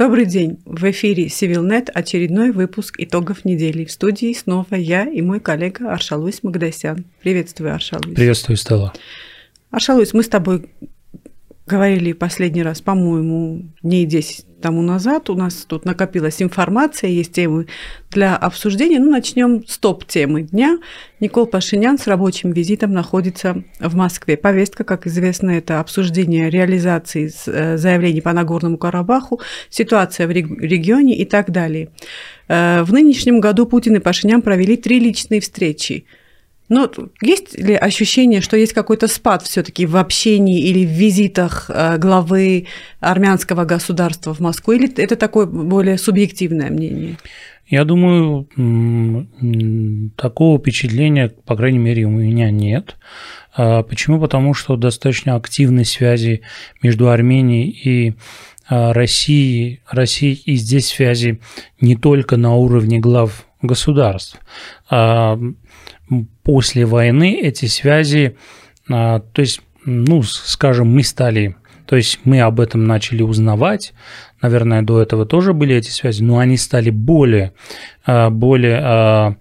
Добрый день. В эфире CivilNet очередной выпуск итогов недели. В студии снова я и мой коллега Аршалуис Магдасян. Приветствую, Аршалуис. Приветствую, Стелла. Аршалуис, мы с тобой говорили последний раз, по-моему, дней 10 тому назад. У нас тут накопилась информация, есть темы для обсуждения. Ну, начнем с топ-темы дня. Никол Пашинян с рабочим визитом находится в Москве. Повестка, как известно, это обсуждение реализации э, заявлений по Нагорному Карабаху, ситуация в регионе и так далее. Э, в нынешнем году Путин и Пашинян провели три личные встречи – но есть ли ощущение, что есть какой-то спад все-таки в общении или в визитах э, главы армянского государства в Москву, или это такое более субъективное мнение? Я думаю, такого впечатления, по крайней мере, у меня нет. А почему? Потому что достаточно активной связи между Арменией и а, Россией, Россией и здесь связи не только на уровне глав государств. После войны эти связи, а, то есть, ну, скажем, мы стали, то есть мы об этом начали узнавать, наверное, до этого тоже были эти связи, но они стали более, а, более, а,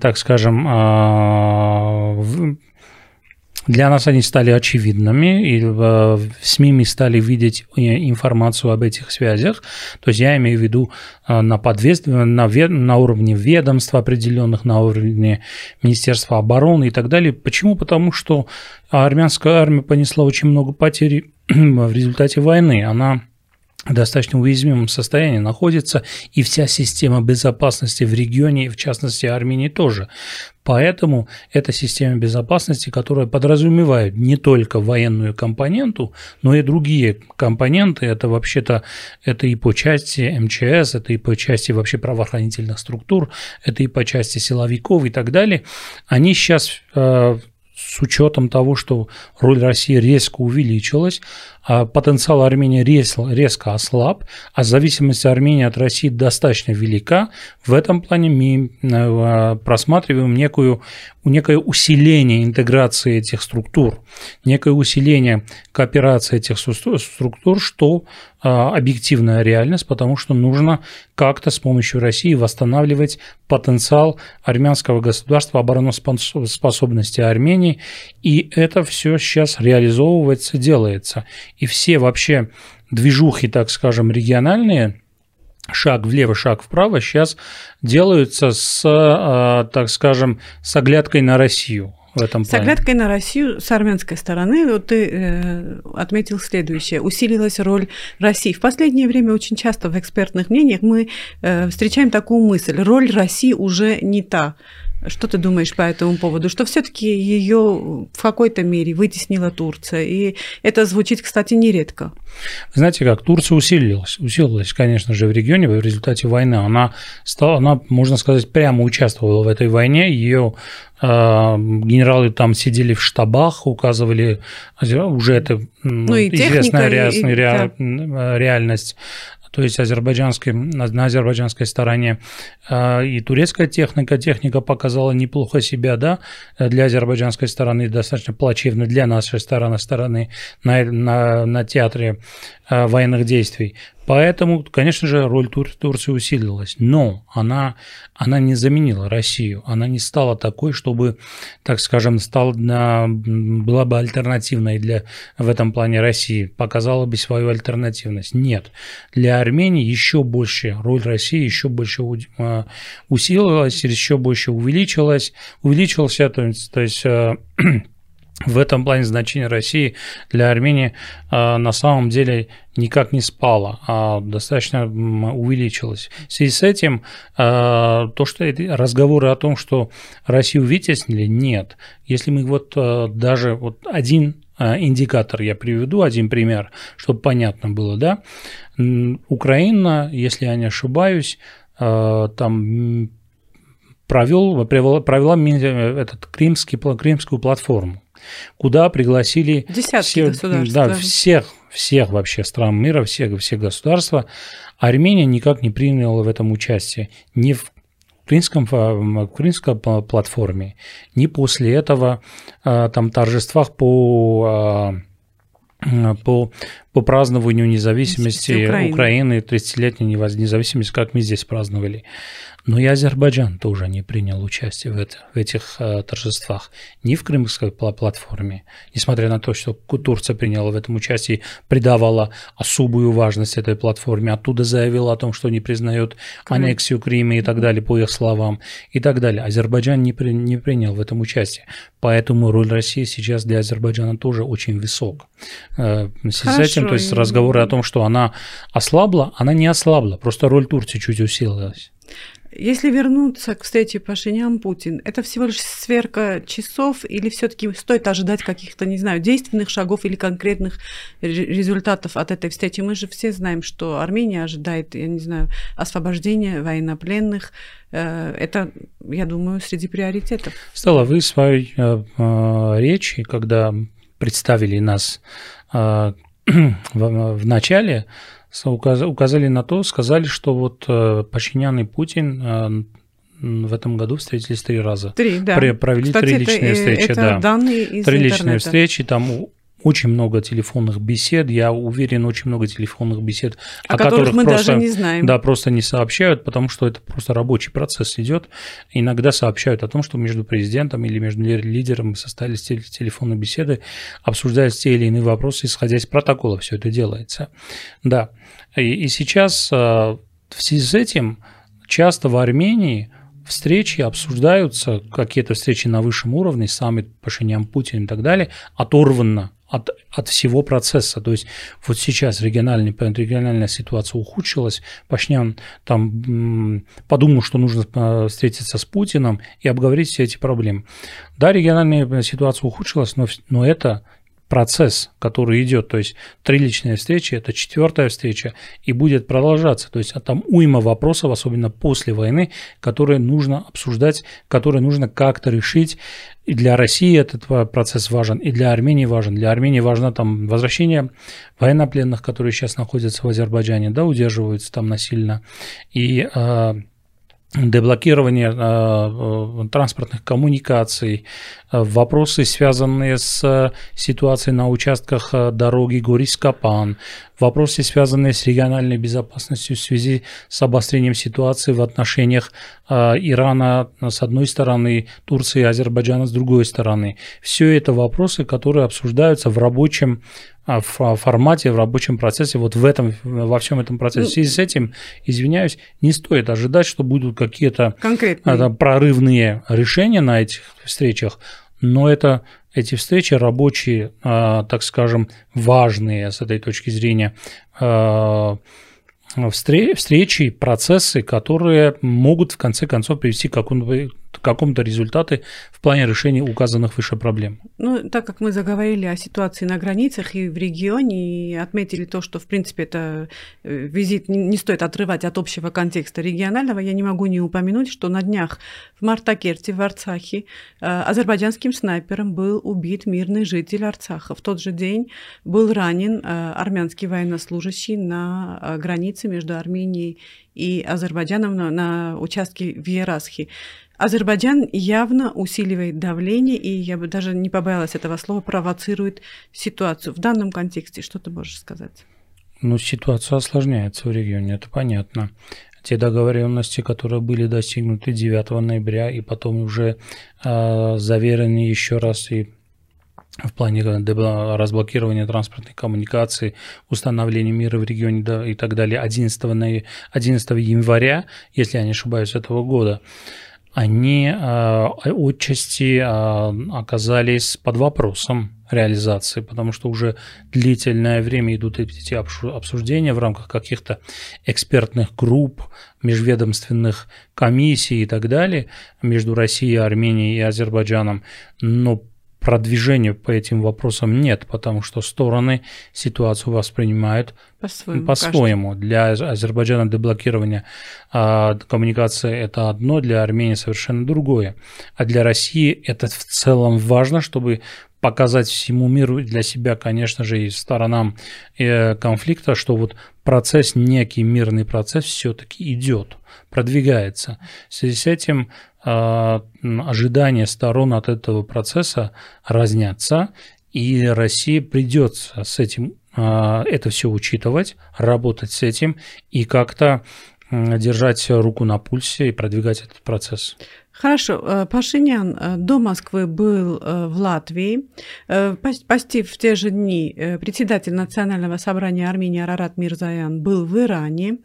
так скажем, для нас они стали очевидными, и в СМИ мы стали видеть э, информацию об этих связях. То есть я имею в виду э, на, подвес... на, на уровне ведомств определенных, на уровне Министерства обороны и так далее. Почему? Потому что армянская армия понесла очень много потерь в результате войны. Она достаточно уязвимом состоянии находится, и вся система безопасности в регионе, в частности Армении тоже. Поэтому эта система безопасности, которая подразумевает не только военную компоненту, но и другие компоненты. Это вообще-то это и по части МЧС, это и по части вообще правоохранительных структур, это и по части силовиков и так далее. Они сейчас э, с учетом того, что роль России резко увеличилась, потенциал Армении резко ослаб, а зависимость Армении от России достаточно велика, в этом плане мы э, просматриваем некую, некое усиление интеграции этих структур, некое усиление кооперации этих структур, что э, объективная реальность, потому что нужно как-то с помощью России восстанавливать потенциал армянского государства, обороноспособности Армении, и это все сейчас реализовывается, делается и все вообще движухи, так скажем, региональные, шаг влево, шаг вправо, сейчас делаются с, а, так скажем, с оглядкой на Россию в этом плане. С оглядкой на Россию с армянской стороны, вот ты э, отметил следующее. Усилилась роль России. В последнее время очень часто в экспертных мнениях мы э, встречаем такую мысль. Роль России уже не та. Что ты думаешь по этому поводу? Что все-таки ее в какой-то мере вытеснила Турция? И это звучит, кстати, нередко. Знаете как, Турция усилилась, усилилась, конечно же, в регионе в результате войны. Она, стала, она можно сказать, прямо участвовала в этой войне. Ее э, генералы там сидели в штабах, указывали, уже это ну, и известная техника, и, да. реальность то есть азербайджанской, на азербайджанской стороне. А, и турецкая техника, техника показала неплохо себя, да, для азербайджанской стороны достаточно плачевно для нашей стороны, стороны на, на, на театре а, военных действий. Поэтому, конечно же, роль Тур Турции усилилась, но она, она не заменила Россию, она не стала такой, чтобы, так скажем, стала, была бы альтернативной для, в этом плане России, показала бы свою альтернативность. Нет, для Армении еще больше, роль России еще больше а, усилилась, еще больше увеличилась, увеличился, то есть, то есть а, в этом плане значение России для Армении э, на самом деле никак не спало, а достаточно увеличилось. В связи с этим э, то, что разговоры о том, что Россию вытеснили, нет. Если мы вот э, даже вот один индикатор я приведу, один пример, чтобы понятно было, да, Украина, если я не ошибаюсь, там провел, провела, этот кримский, кримскую платформу куда пригласили Десятки всех, государств, да, да. всех, всех вообще стран мира, всех, всех государства. Армения никак не приняла в этом участие. Ни в украинском, украинской платформе, ни после этого а, там торжествах по а, по, по празднованию независимости Украины, Украины 30-летней независимости, как мы здесь праздновали. Но и Азербайджан тоже не принял участие в, это, в этих э, торжествах. Ни в Крымской платформе, несмотря на то, что Турция приняла в этом участие, придавала особую важность этой платформе, оттуда заявила о том, что не признает Крым. аннексию Крыма и так далее, по их словам, и так далее. Азербайджан не, при, не принял в этом участие. Поэтому роль России сейчас для Азербайджана тоже очень высок. Э, с этим, то есть разговоры о том, что она ослабла, она не ослабла, просто роль Турции чуть усилилась. Если вернуться к встрече Пашинян-Путин, это всего лишь сверка часов или все таки стоит ожидать каких-то, не знаю, действенных шагов или конкретных результатов от этой встречи? Мы же все знаем, что Армения ожидает, я не знаю, освобождения военнопленных. Э, это, я думаю, среди приоритетов. Стала вы в своей э, речи, когда представили нас в, в начале, указали на то, сказали, что вот э, и Путин э, в этом году встретились три раза. Три, да. Провели Кстати, три личные это, встречи, это да. Данные из три интернета. личные встречи, там очень много телефонных бесед, я уверен, очень много телефонных бесед, о, о которых, которых мы просто, даже не знаем. Да, просто не сообщают, потому что это просто рабочий процесс идет. Иногда сообщают о том, что между президентом или между лидером состоялись телефонные беседы, обсуждались те или иные вопросы, исходя из протокола все это делается. Да, и, и сейчас э, в связи с этим часто в Армении встречи обсуждаются, какие-то встречи на высшем уровне, саммит Пашинян, Путин и так далее, оторванно от, от всего процесса. То есть вот сейчас региональная, региональная ситуация ухудшилась, Пашнян там подумал, что нужно э, встретиться с Путиным и обговорить все эти проблемы. Да, региональная ситуация ухудшилась, но, но это процесс, который идет, то есть три личные встречи, это четвертая встреча, и будет продолжаться. То есть а там уйма вопросов, особенно после войны, которые нужно обсуждать, которые нужно как-то решить. И для России этот процесс важен, и для Армении важен. Для Армении важно там возвращение военнопленных, которые сейчас находятся в Азербайджане, да, удерживаются там насильно, и а, деблокирование э, транспортных коммуникаций, э, вопросы, связанные с ситуацией на участках э, дороги Горис-Капан, вопросы, связанные с региональной безопасностью в связи с обострением ситуации в отношениях Ирана с одной стороны, Турции и Азербайджана с другой стороны. Все это вопросы, которые обсуждаются в рабочем в формате, в рабочем процессе, вот в этом, во всем этом процессе. В связи с этим, извиняюсь, не стоит ожидать, что будут какие-то это, прорывные решения на этих встречах, но это эти встречи рабочие, а, так скажем, важные с этой точки зрения а, встречи, процессы, которые могут в конце концов привести к какому-то каком-то результате в плане решения указанных выше проблем. Ну, так как мы заговорили о ситуации на границах и в регионе, и отметили то, что, в принципе, это э, визит не стоит отрывать от общего контекста регионального, я не могу не упомянуть, что на днях в Мартакерте, в Арцахе, э, азербайджанским снайпером был убит мирный житель Арцаха. В тот же день был ранен э, армянский военнослужащий на границе между Арменией и Азербайджаном на, на участке в Ерасхе. Азербайджан явно усиливает давление, и я бы даже не побоялась этого слова, провоцирует ситуацию. В данном контексте что ты можешь сказать? Ну, ситуация осложняется в регионе, это понятно. Те договоренности, которые были достигнуты 9 ноября и потом уже э, заверены еще раз и в плане разблокирования транспортной коммуникации, установления мира в регионе да, и так далее 11, 11 января, если я не ошибаюсь, этого года, они э, отчасти э, оказались под вопросом реализации, потому что уже длительное время идут эти обсуждения в рамках каких-то экспертных групп, межведомственных комиссий и так далее между Россией, Арменией и Азербайджаном, но продвижения по этим вопросам нет, потому что стороны ситуацию воспринимают по-своему. по-своему. Для Азербайджана деблокирование а, коммуникации это одно, для Армении совершенно другое. А для России это в целом важно, чтобы показать всему миру для себя, конечно же, и сторонам э, конфликта, что вот процесс, некий мирный процесс все-таки идет, продвигается. В связи с этим ожидания сторон от этого процесса разнятся, И России придется с этим это все учитывать, работать с этим и как-то держать руку на пульсе и продвигать этот процесс. Хорошо. Э, Пашинян э, до Москвы был э, в Латвии. Почти в те же дни председатель Национального собрания Армении Арарат Мирзаян был в Иране.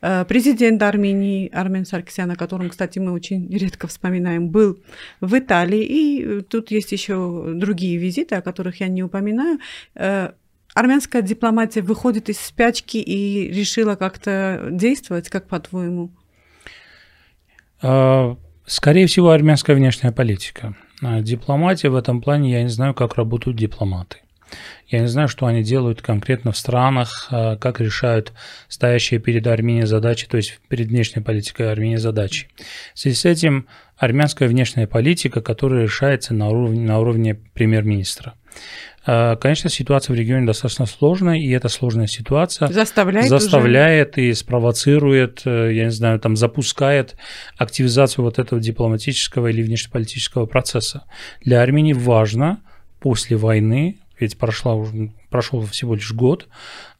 Президент Армении Армен Саркисян, о котором, кстати, мы очень редко вспоминаем, был в Италии. И тут есть еще другие визиты, о которых я не упоминаю армянская дипломатия выходит из спячки и решила как-то действовать, как по-твоему? А, скорее всего, армянская внешняя политика. А дипломатия в этом плане, я не знаю, как работают дипломаты. Я не знаю, что они делают конкретно в странах, а, как решают стоящие перед Арменией задачи, то есть перед внешней политикой Армении задачи. В связи с этим армянская внешняя политика, которая решается на уровне, на уровне премьер-министра. А, конечно, ситуация в регионе достаточно сложная, и эта сложная ситуация заставляет, заставляет уже... и спровоцирует, э, я не знаю, там запускает активизацию вот этого дипломатического или внешнеполитического процесса. Для Армении важно после войны, ведь прошла уже, прошел всего лишь год,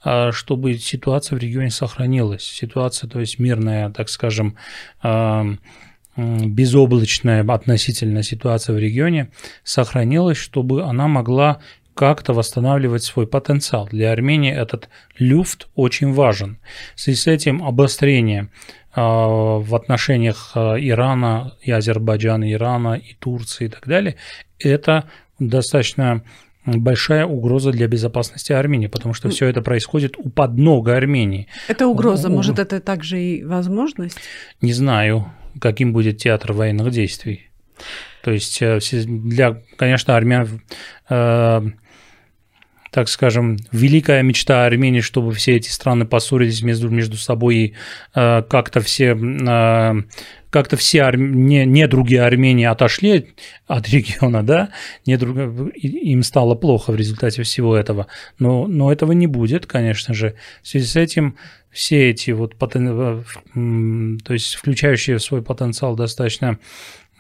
а, чтобы ситуация в регионе сохранилась. Ситуация, то есть мирная, так скажем, а, безоблачная относительно ситуация в регионе сохранилась, чтобы она могла как-то восстанавливать свой потенциал. Для Армении этот люфт очень важен. В связи с этим обострение а, в отношениях Ирана и Азербайджана, Ирана и Турции и так далее, это достаточно большая угроза для безопасности Армении, потому что все это происходит у поднога Армении. Это угроза, может, это также и возможность? Не знаю, каким будет театр военных действий. То есть э, для, конечно, армян э, так скажем, великая мечта Армении, чтобы все эти страны поссорились между, между собой и э, как-то все э, как-то все ар... не, не другие Армении отошли от региона, да, не друг... им стало плохо в результате всего этого, но, но этого не будет, конечно же. В связи с этим все эти вот, потен... Э, то есть включающие в свой потенциал достаточно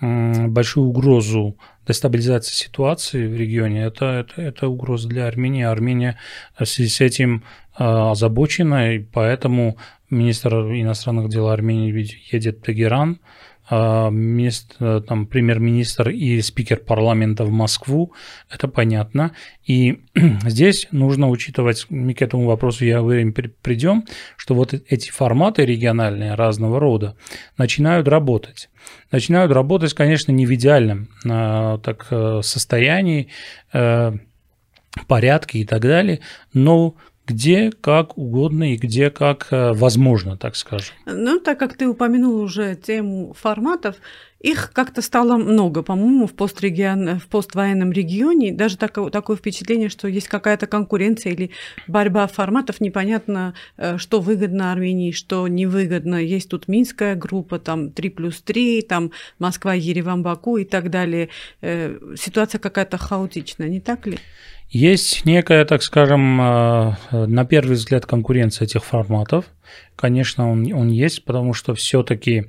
большую угрозу дестабилизации ситуации в регионе, это, это, это угроза для Армении. Армения в связи с этим а, озабочена, и поэтому министр иностранных дел Армении едет в Тегеран, а, э, там, премьер-министр и спикер парламента в Москву, это понятно. И здесь нужно учитывать, мы к этому вопросу, я уверен, придем, что вот эти форматы региональные разного рода начинают работать. Начинают работать, конечно, не в идеальном а, так, э, состоянии, э, порядке и так далее, но где как угодно и где как э, возможно, так скажем. Ну, так как ты упомянул уже тему форматов, их как-то стало много, по-моему, в, пострегион... в поствоенном регионе. Даже такое, такое впечатление, что есть какая-то конкуренция или борьба форматов. Непонятно, э, что выгодно Армении, что невыгодно. Есть тут Минская группа, там 3 плюс 3, там Москва, Ереван, Баку и так далее. Э, ситуация какая-то хаотичная, не так ли? Есть некая, так скажем, э, на первый взгляд конкуренция этих форматов. Конечно, он, он есть, потому что все-таки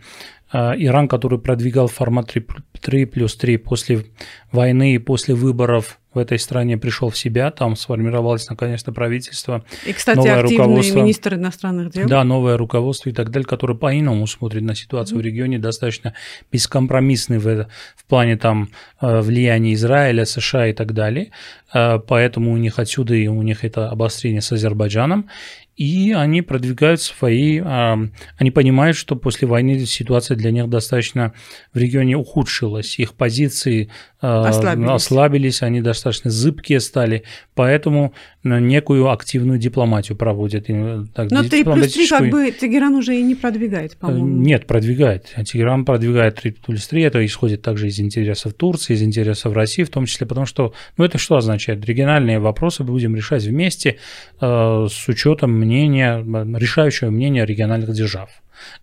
Иран, который продвигал формат 3, 3 плюс 3 после войны и после выборов в этой стране пришел в себя, там сформировалось наконец-то правительство. И, кстати, новое руководство, министр иностранных дел. Да, новое руководство и так далее, которое по-иному смотрит на ситуацию mm-hmm. в регионе, достаточно бескомпромиссный в, в плане там э, влияния Израиля, США и так далее. Э, поэтому у них отсюда и у них это обострение с Азербайджаном и они продвигают свои, они понимают, что после войны ситуация для них достаточно в регионе ухудшилась, их позиции а, ослабились, ослабились они достаточно зыбкие стали, поэтому некую активную дипломатию проводят. Так, Но 3 плюс 3 как бы Тегеран уже и не продвигает, э, по-моему. Нет, продвигает. Тегеран продвигает 3 плюс 3, это исходит также из интересов Турции, из интересов России, в том числе потому, что, ну это что означает? Региональные вопросы будем решать вместе э, с учетом мнения, решающего мнения региональных держав.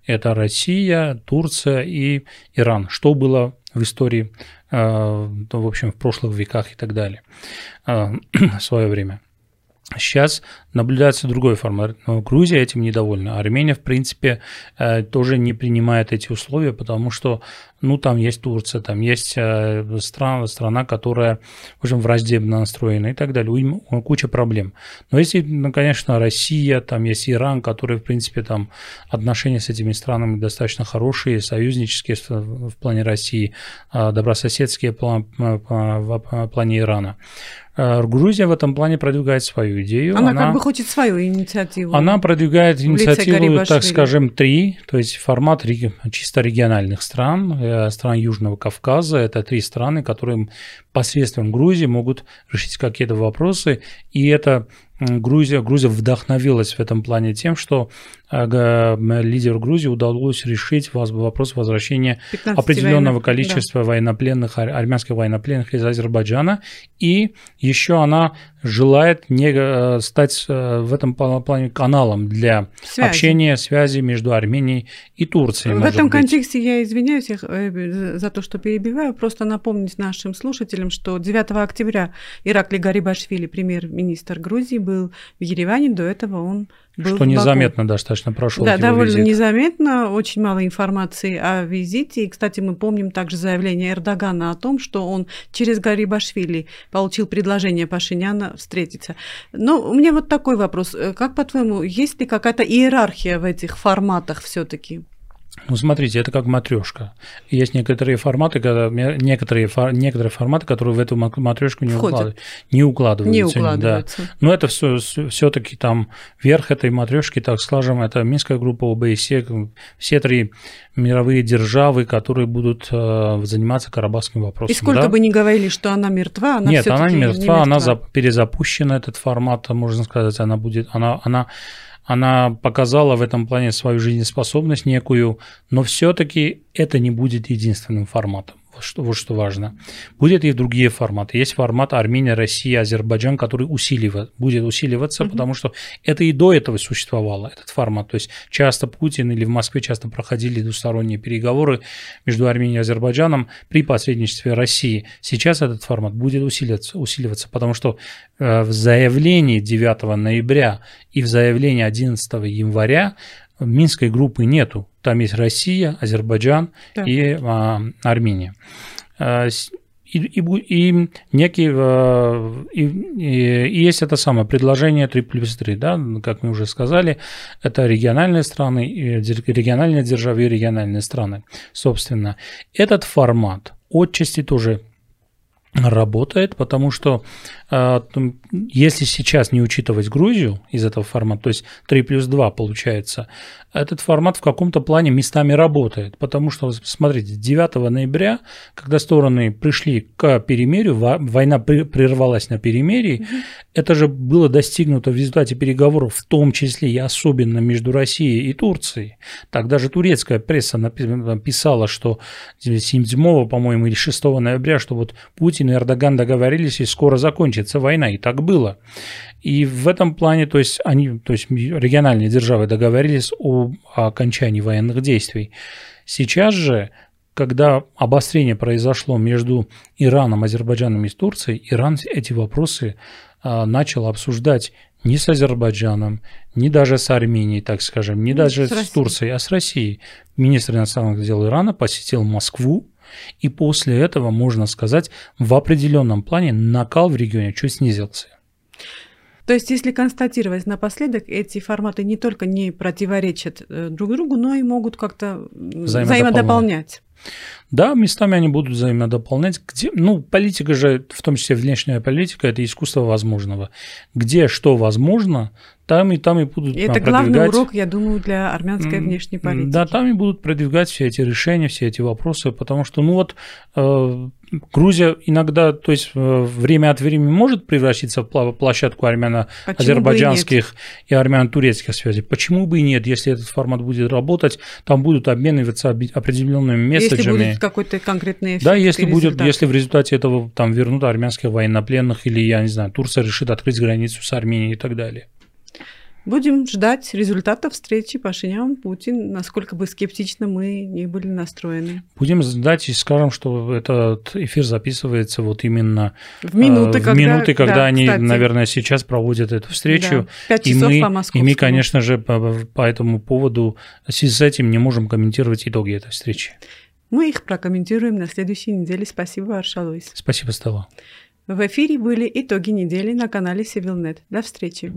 Это Россия, Турция и Иран. Что было в истории, э, в общем, в прошлых веках и так далее э, в свое время. Сейчас наблюдается другой формат. Но Грузия этим недовольна. Армения, в принципе, э, тоже не принимает эти условия, потому что, ну, там есть Турция, там есть э, страна, страна которая, в общем, враждебно настроена и так далее. Куча проблем. Но если, ну, конечно, Россия, там есть Иран, который, в принципе, там отношения с этими странами достаточно хорошие, союзнические в плане России, а добрососедские в плане Ирана. Э, Грузия в этом плане продвигает свою идею. Она, она как бы хочет свою инициативу. Она продвигает инициативу, так скажем, три, то есть формат чисто региональных стран, э, стран Южного Кавказа. Это три страны, которые посредством Грузии могут решить какие-то вопросы. И это Грузия, Грузия вдохновилась в этом плане тем, что э, лидеру Грузии удалось решить вопрос возвращения определенного военных, количества да. военнопленных, армянских военнопленных из Азербайджана. И еще она желает не э, стать э, в этом плане каналом для связи. общения, связи между Арменией и Турцией. В этом быть. контексте я извиняюсь за то, что перебиваю, просто напомнить нашим слушателям, что 9 октября Иракли Гарибашвили, премьер-министр Грузии, был в Ереване, до этого он был Что незаметно достаточно прошел. Да, довольно визит. незаметно, очень мало информации о визите. И, кстати, мы помним также заявление Эрдогана о том, что он через Гарибашвили получил предложение Пашиняна встретиться. Но у меня вот такой вопрос. Как, по-твоему, есть ли какая-то иерархия в этих форматах все таки ну, смотрите, это как матрешка. Есть некоторые форматы, когда, некоторые, некоторые форматы, которые в эту матрешку не, укладывают, не укладываются. Не укладываются. Да. Но это все, все-таки там верх этой матрешки, так скажем, это Минская группа ОБСЕ, все три мировые державы, которые будут э, заниматься карабахским вопросом. И сколько да? бы ни говорили, что она мертва, она Нет, она не мертва, не мертва, она за, перезапущена, этот формат, можно сказать, она будет, она, она она показала в этом плане свою жизнеспособность некую, но все-таки это не будет единственным форматом. Вот что, вот что важно. Будет и другие форматы. Есть формат Армения, Россия, Азербайджан, который усиливает, будет усиливаться, mm-hmm. потому что это и до этого существовало, этот формат. То есть часто Путин или в Москве часто проходили двусторонние переговоры между Арменией и Азербайджаном при посредничестве России. Сейчас этот формат будет усиливаться, усиливаться потому что э, в заявлении 9 ноября и в заявлении 11 января Минской группы нету. Там есть Россия, Азербайджан да. и а, Армения. А, и, и, и некие а, и, и есть это самое предложение 3 плюс 3, да, как мы уже сказали, это региональные страны, региональные державы и региональные страны. Собственно, этот формат отчасти тоже работает, потому что а, если сейчас не учитывать Грузию из этого формата, то есть 3 плюс 2 получается, этот формат в каком-то плане местами работает, потому что, смотрите, 9 ноября, когда стороны пришли к перемирию, война прервалась на перемирии, угу. это же было достигнуто в результате переговоров, в том числе и особенно между Россией и Турцией. Тогда же турецкая пресса написала, что 7, по-моему, или 6 ноября, что вот Путин и Эрдоган договорились и скоро закончится война, и так было. И в этом плане, то есть они, то есть региональные державы договорились о окончании военных действий. Сейчас же, когда обострение произошло между Ираном, Азербайджаном и Турцией, Иран эти вопросы а, начал обсуждать не с Азербайджаном, не даже с Арменией, так скажем, не ну, даже с, с Турцией, а с Россией. Министр иностранных дел Ирана посетил Москву, и после этого, можно сказать, в определенном плане накал в регионе чуть снизился. То есть, если констатировать напоследок, эти форматы не только не противоречат э, друг другу, но и могут как-то взаимодополнять. Да, местами они будут взаимодополнять. Где, ну, политика же, в том числе внешняя политика, это искусство возможного. Где что возможно, там и там и будут и Это главный урок, я думаю, для армянской внешней политики. Да, там и будут продвигать все эти решения, все эти вопросы, потому что, ну вот, э, Грузия иногда, то есть э, время от времени может превратиться в площадку армяно-азербайджанских и, и армяно-турецких связей. Почему бы и нет, если этот формат будет работать, там будут обмениваться определенными месседжами. Если будет какой-то конкретный эффект. Да, если будет, если в результате этого там вернут армянских военнопленных или, я не знаю, Турция решит открыть границу с Арменией и так далее. Будем ждать результатов встречи Пашинян-Путин, насколько бы скептично мы не были настроены. Будем ждать и скажем, что этот эфир записывается вот именно в минуты, э, в когда, минуты, когда да, они, кстати. наверное, сейчас проводят эту встречу. Да, 5 и часов мы, по и мы, конечно же, по, по этому поводу с этим не можем комментировать итоги этой встречи. Мы их прокомментируем на следующей неделе. Спасибо, Аршалуис. Спасибо, Стелла. В эфире были итоги недели на канале Civilnet. До встречи.